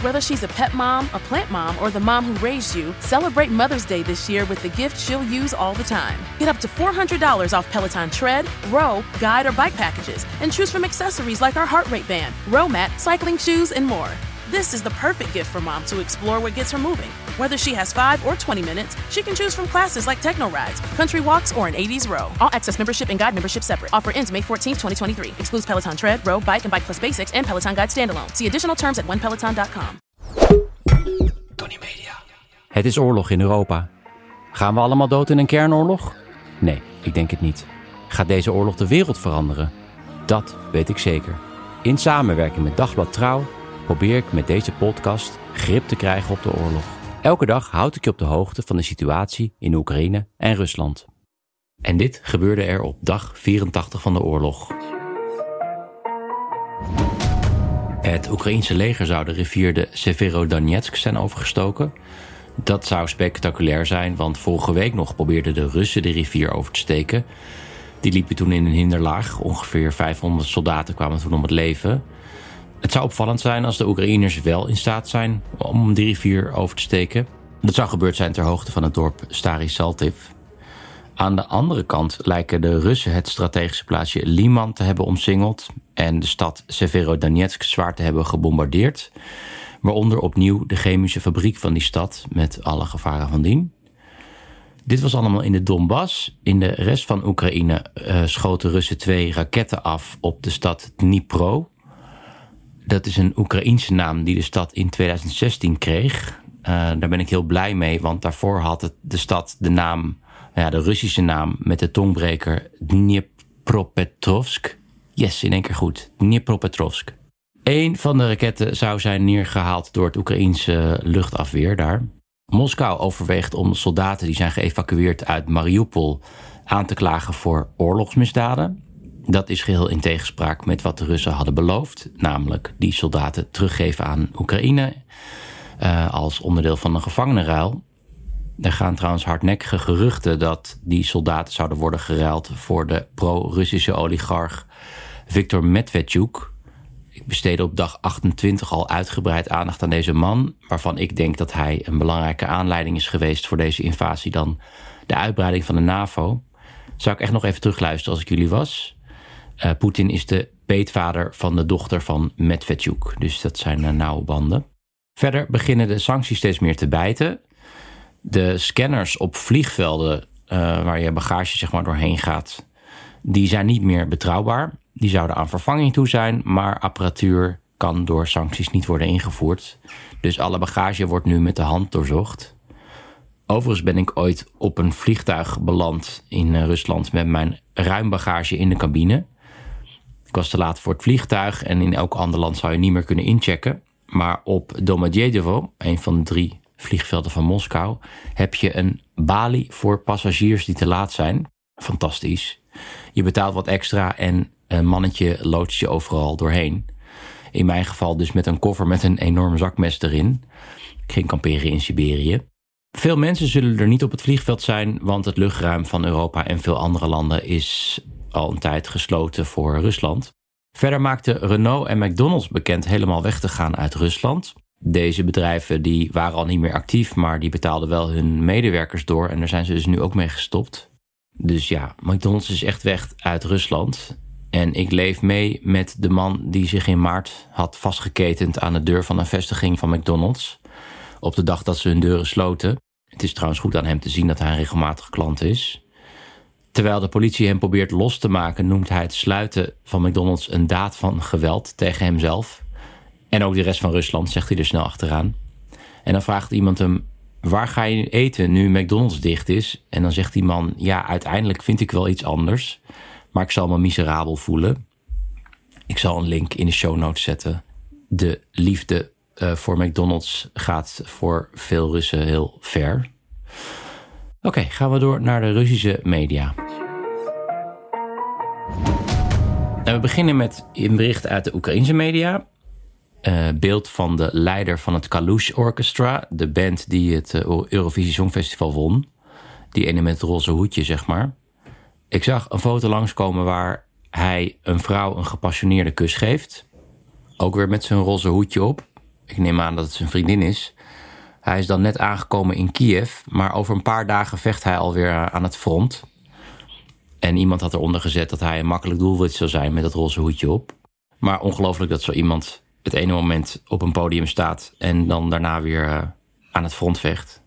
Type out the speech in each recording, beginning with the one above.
Whether she's a pet mom, a plant mom, or the mom who raised you, celebrate Mother's Day this year with the gift she'll use all the time. Get up to $400 off Peloton tread, row, guide, or bike packages, and choose from accessories like our heart rate band, row mat, cycling shoes, and more. This is the perfect gift for mom to explore what gets her moving. Whether she has 5 or 20 minutes, she can choose from classes like techno rides, country walks, or an 80s row. All access membership and guide membership separate. Offer ends May 14, 2023. Excludes Peloton Tread, Row, Bike, and Bike Plus Basics and Peloton Guide Standalone. See additional terms at onepeloton.com. Tony Media. Het is oorlog in Europa. Gaan we allemaal dood in een kernoorlog? Nee, ik denk het niet. Gaat deze oorlog de wereld veranderen? Dat weet ik zeker. In samenwerking met Dagblad Trouw probeer ik met deze podcast grip te krijgen op de oorlog. Elke dag houd ik je op de hoogte van de situatie in Oekraïne en Rusland. En dit gebeurde er op dag 84 van de oorlog. Het Oekraïense leger zou de rivier de Severodonetsk zijn overgestoken. Dat zou spectaculair zijn, want vorige week nog probeerden de Russen de rivier over te steken. Die liepen toen in een hinderlaag. Ongeveer 500 soldaten kwamen toen om het leven. Het zou opvallend zijn als de Oekraïners wel in staat zijn om die rivier over te steken. Dat zou gebeurd zijn ter hoogte van het dorp Stary Saltiv. Aan de andere kant lijken de Russen het strategische plaatsje Liman te hebben omsingeld en de stad Severodonetsk zwaar te hebben gebombardeerd, waaronder opnieuw de chemische fabriek van die stad met alle gevaren van dien. Dit was allemaal in de Donbass. In de rest van Oekraïne uh, schoten Russen twee raketten af op de stad Dnipro. Dat is een Oekraïense naam die de stad in 2016 kreeg. Uh, daar ben ik heel blij mee, want daarvoor had het de stad de naam, ja, de Russische naam met de tongbreker Dnipropetrovsk. Yes, in één keer goed. Dnipropetrovsk. Een van de raketten zou zijn neergehaald door het Oekraïense luchtafweer daar. Moskou overweegt om soldaten die zijn geëvacueerd uit Mariupol aan te klagen voor oorlogsmisdaden. Dat is geheel in tegenspraak met wat de Russen hadden beloofd, namelijk die soldaten teruggeven aan Oekraïne uh, als onderdeel van een gevangenenruil. Er gaan trouwens hardnekkige geruchten dat die soldaten zouden worden geruild voor de pro-Russische oligarch Viktor Medvedchuk. Ik besteedde op dag 28 al uitgebreid aandacht aan deze man, waarvan ik denk dat hij een belangrijke aanleiding is geweest voor deze invasie dan de uitbreiding van de NAVO. Zou ik echt nog even terugluisteren als ik jullie was? Uh, Poetin is de peetvader van de dochter van Medvedchuk, dus dat zijn uh, nauwe banden. Verder beginnen de sancties steeds meer te bijten. De scanners op vliegvelden uh, waar je bagage zeg maar doorheen gaat, die zijn niet meer betrouwbaar. Die zouden aan vervanging toe zijn, maar apparatuur kan door sancties niet worden ingevoerd. Dus alle bagage wordt nu met de hand doorzocht. Overigens ben ik ooit op een vliegtuig beland in Rusland met mijn ruim bagage in de cabine. Ik was te laat voor het vliegtuig en in elk ander land zou je niet meer kunnen inchecken. Maar op Domodedovo, een van de drie vliegvelden van Moskou, heb je een balie voor passagiers die te laat zijn. Fantastisch. Je betaalt wat extra en een mannetje loodst je overal doorheen. In mijn geval dus met een koffer met een enorm zakmes erin. Ik ging kamperen in Siberië. Veel mensen zullen er niet op het vliegveld zijn, want het luchtruim van Europa en veel andere landen is al een tijd gesloten voor Rusland. Verder maakten Renault en McDonald's bekend helemaal weg te gaan uit Rusland. Deze bedrijven die waren al niet meer actief, maar die betaalden wel hun medewerkers door en daar zijn ze dus nu ook mee gestopt. Dus ja, McDonald's is echt weg uit Rusland. En ik leef mee met de man die zich in maart had vastgeketend aan de deur van een vestiging van McDonald's. Op de dag dat ze hun deuren sloten. Het is trouwens goed aan hem te zien dat hij een regelmatige klant is. Terwijl de politie hem probeert los te maken, noemt hij het sluiten van McDonald's een daad van geweld tegen hemzelf. En ook de rest van Rusland, zegt hij er snel achteraan. En dan vraagt iemand hem: Waar ga je eten nu McDonald's dicht is? En dan zegt die man: Ja, uiteindelijk vind ik wel iets anders, maar ik zal me miserabel voelen. Ik zal een link in de show notes zetten. De liefde uh, voor McDonald's gaat voor veel Russen heel ver. Oké, gaan we door naar de Russische media. En we beginnen met een bericht uit de Oekraïnse media. Uh, beeld van de leider van het Kalush Orchestra, de band die het uh, Eurovisie Songfestival won. Die ene met het roze hoedje, zeg maar. Ik zag een foto langskomen waar hij een vrouw een gepassioneerde kus geeft. Ook weer met zijn roze hoedje op. Ik neem aan dat het zijn vriendin is. Hij is dan net aangekomen in Kiev, maar over een paar dagen vecht hij alweer aan het front. En iemand had eronder gezet dat hij een makkelijk doelwit zou zijn met dat roze hoedje op. Maar ongelooflijk dat zo iemand het ene moment op een podium staat en dan daarna weer uh, aan het front vecht.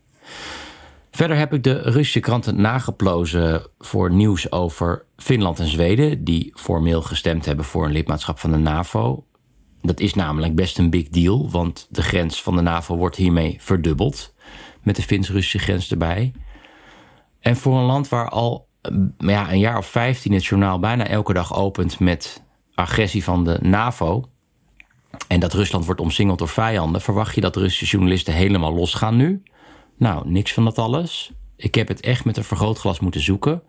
Verder heb ik de Russische kranten nageplozen voor nieuws over Finland en Zweden, die formeel gestemd hebben voor een lidmaatschap van de NAVO. Dat is namelijk best een big deal, want de grens van de NAVO wordt hiermee verdubbeld. Met de Fins-Russische grens erbij. En voor een land waar al ja, een jaar of vijftien het journaal bijna elke dag opent met agressie van de NAVO. En dat Rusland wordt omsingeld door vijanden. Verwacht je dat Russische journalisten helemaal losgaan nu? Nou, niks van dat alles. Ik heb het echt met een vergrootglas moeten zoeken.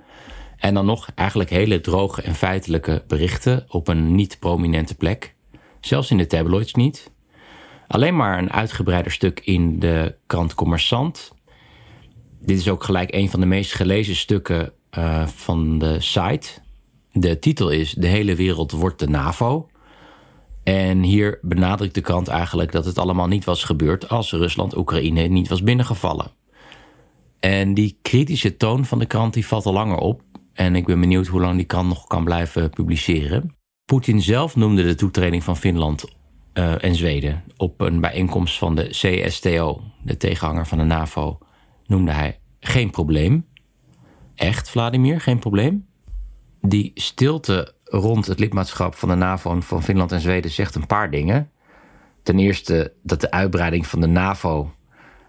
En dan nog eigenlijk hele droge en feitelijke berichten op een niet prominente plek. Zelfs in de tabloids niet. Alleen maar een uitgebreider stuk in de krant Commerçant. Dit is ook gelijk een van de meest gelezen stukken uh, van de site. De titel is De hele wereld wordt de NAVO. En hier benadrukt de krant eigenlijk dat het allemaal niet was gebeurd als Rusland Oekraïne niet was binnengevallen. En die kritische toon van de krant die valt al langer op. En ik ben benieuwd hoe lang die krant nog kan blijven publiceren. Poetin zelf noemde de toetreding van Finland uh, en Zweden op een bijeenkomst van de CSTO, de tegenhanger van de NAVO, noemde hij geen probleem. Echt, Vladimir, geen probleem? Die stilte rond het lidmaatschap van de NAVO van Finland en Zweden zegt een paar dingen. Ten eerste dat de uitbreiding van de NAVO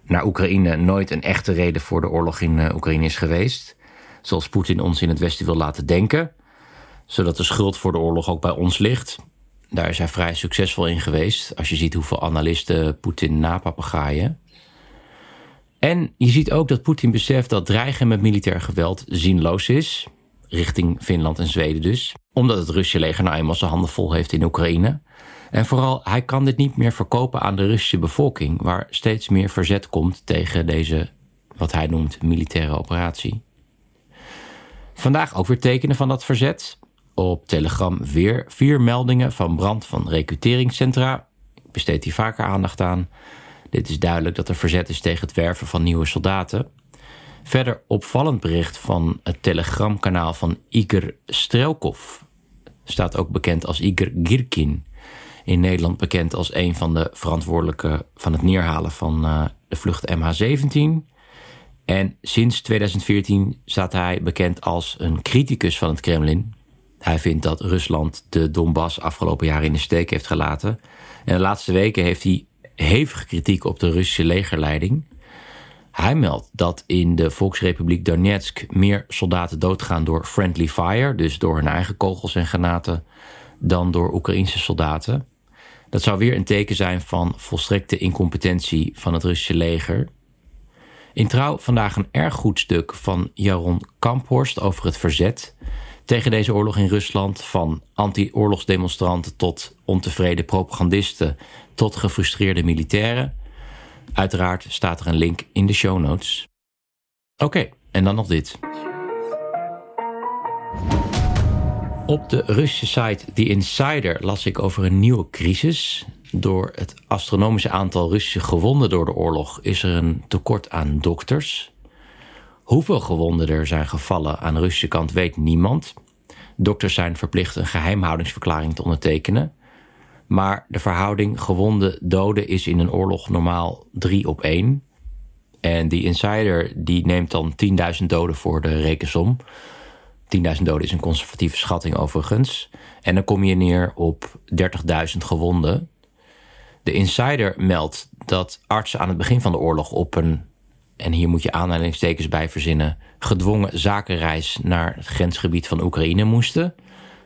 naar Oekraïne nooit een echte reden voor de oorlog in eh, Oekraïne is geweest. Zoals Poetin ons in het Westen wil laten denken. Zodat de schuld voor de oorlog ook bij ons ligt. Daar is hij vrij succesvol in geweest. Als je ziet hoeveel analisten Poetin napapagaaien. En je ziet ook dat Poetin beseft dat dreigen met militair geweld zinloos is. Richting Finland en Zweden dus. Omdat het Russische leger nou eenmaal zijn handen vol heeft in Oekraïne. En vooral, hij kan dit niet meer verkopen aan de Russische bevolking, waar steeds meer verzet komt tegen deze, wat hij noemt, militaire operatie. Vandaag ook weer tekenen van dat verzet. Op Telegram weer vier meldingen van brand van recruteringscentra. Ik besteed hier vaker aandacht aan. Dit is duidelijk dat er verzet is tegen het werven van nieuwe soldaten. Verder opvallend bericht van het telegramkanaal van Igor Strelkov. Staat ook bekend als Igor Girkin. In Nederland bekend als een van de verantwoordelijken van het neerhalen van uh, de vlucht MH17. En sinds 2014 staat hij bekend als een criticus van het Kremlin. Hij vindt dat Rusland de Donbass afgelopen jaren in de steek heeft gelaten. En de laatste weken heeft hij hevige kritiek op de Russische legerleiding. Hij meldt dat in de Volksrepubliek Donetsk meer soldaten doodgaan door friendly fire, dus door hun eigen kogels en granaten, dan door Oekraïnse soldaten. Dat zou weer een teken zijn van volstrekte incompetentie van het Russische leger. In trouw vandaag een erg goed stuk van Jaron Kamphorst over het verzet tegen deze oorlog in Rusland, van anti-oorlogsdemonstranten tot ontevreden propagandisten tot gefrustreerde militairen. Uiteraard staat er een link in de show notes. Oké, en dan nog dit. Op de Russische site The Insider las ik over een nieuwe crisis. Door het astronomische aantal Russische gewonden door de oorlog is er een tekort aan dokters. Hoeveel gewonden er zijn gevallen aan de Russische kant weet niemand. Dokters zijn verplicht een geheimhoudingsverklaring te ondertekenen. Maar de verhouding gewonden-doden is in een oorlog normaal 3 op 1. En die insider die neemt dan 10.000 doden voor de rekensom. 10.000 doden is een conservatieve schatting overigens. En dan kom je neer op 30.000 gewonden. De insider meldt dat artsen aan het begin van de oorlog op een, en hier moet je aanleidingstekens bij verzinnen, gedwongen zakenreis naar het grensgebied van Oekraïne moesten.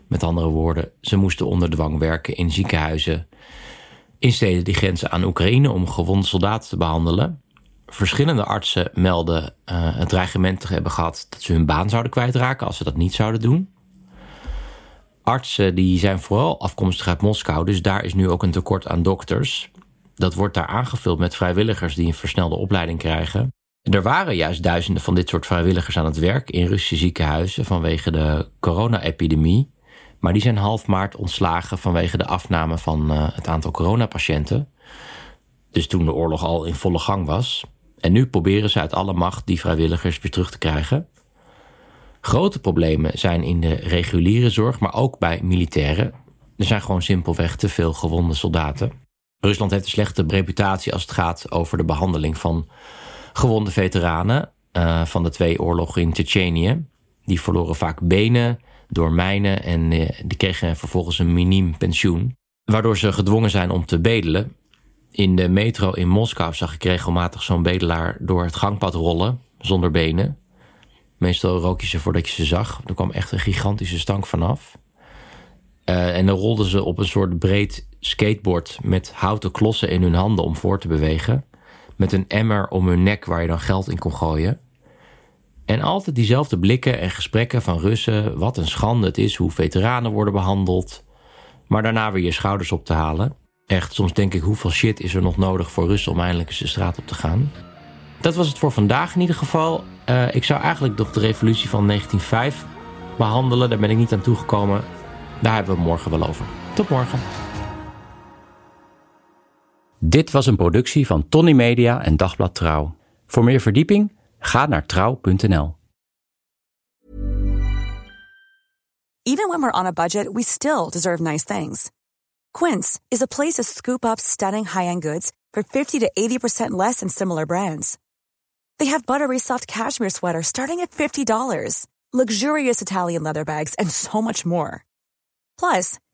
Met andere woorden, ze moesten onder dwang werken in ziekenhuizen in steden die grenzen aan Oekraïne om gewonde soldaten te behandelen. Verschillende artsen melden uh, het dreigement te hebben gehad dat ze hun baan zouden kwijtraken als ze dat niet zouden doen. Artsen die zijn vooral afkomstig uit Moskou, dus daar is nu ook een tekort aan dokters. Dat wordt daar aangevuld met vrijwilligers die een versnelde opleiding krijgen. Er waren juist duizenden van dit soort vrijwilligers aan het werk in Russische ziekenhuizen vanwege de corona-epidemie. Maar die zijn half maart ontslagen vanwege de afname van uh, het aantal coronapatiënten. Dus toen de oorlog al in volle gang was. En nu proberen ze uit alle macht die vrijwilligers weer terug te krijgen. Grote problemen zijn in de reguliere zorg, maar ook bij militairen. Er zijn gewoon simpelweg te veel gewonde soldaten. Rusland heeft een slechte reputatie als het gaat over de behandeling van gewonde veteranen uh, van de twee oorlogen in Tsjetsjenië. Die verloren vaak benen door mijnen en uh, die kregen vervolgens een miniem pensioen. Waardoor ze gedwongen zijn om te bedelen. In de metro in Moskou zag ik regelmatig zo'n bedelaar door het gangpad rollen, zonder benen. Meestal rook je ze voordat je ze zag. Er kwam echt een gigantische stank vanaf. Uh, en dan rolden ze op een soort breed skateboard met houten klossen in hun handen om voor te bewegen met een emmer om hun nek waar je dan geld in kon gooien. En altijd diezelfde blikken en gesprekken van Russen, wat een schande het is hoe veteranen worden behandeld. Maar daarna weer je schouders op te halen. Echt, soms denk ik hoeveel shit is er nog nodig voor Russen om eindelijk eens de straat op te gaan. Dat was het voor vandaag in ieder geval. Uh, ik zou eigenlijk nog de revolutie van 1905 behandelen. Daar ben ik niet aan toegekomen. Daar hebben we morgen wel over. Tot morgen. Dit was een productie van Tony Media en Dagblad Trouw. Voor meer verdieping ga naar trouw.nl. Even when we're on a budget, we still deserve nice things. Quince is a place to scoop up stunning high-end goods for 50 to 80% less than similar brands. They have buttery soft cashmere sweaters starting at $50, luxurious Italian leather bags, and so much more. Plus,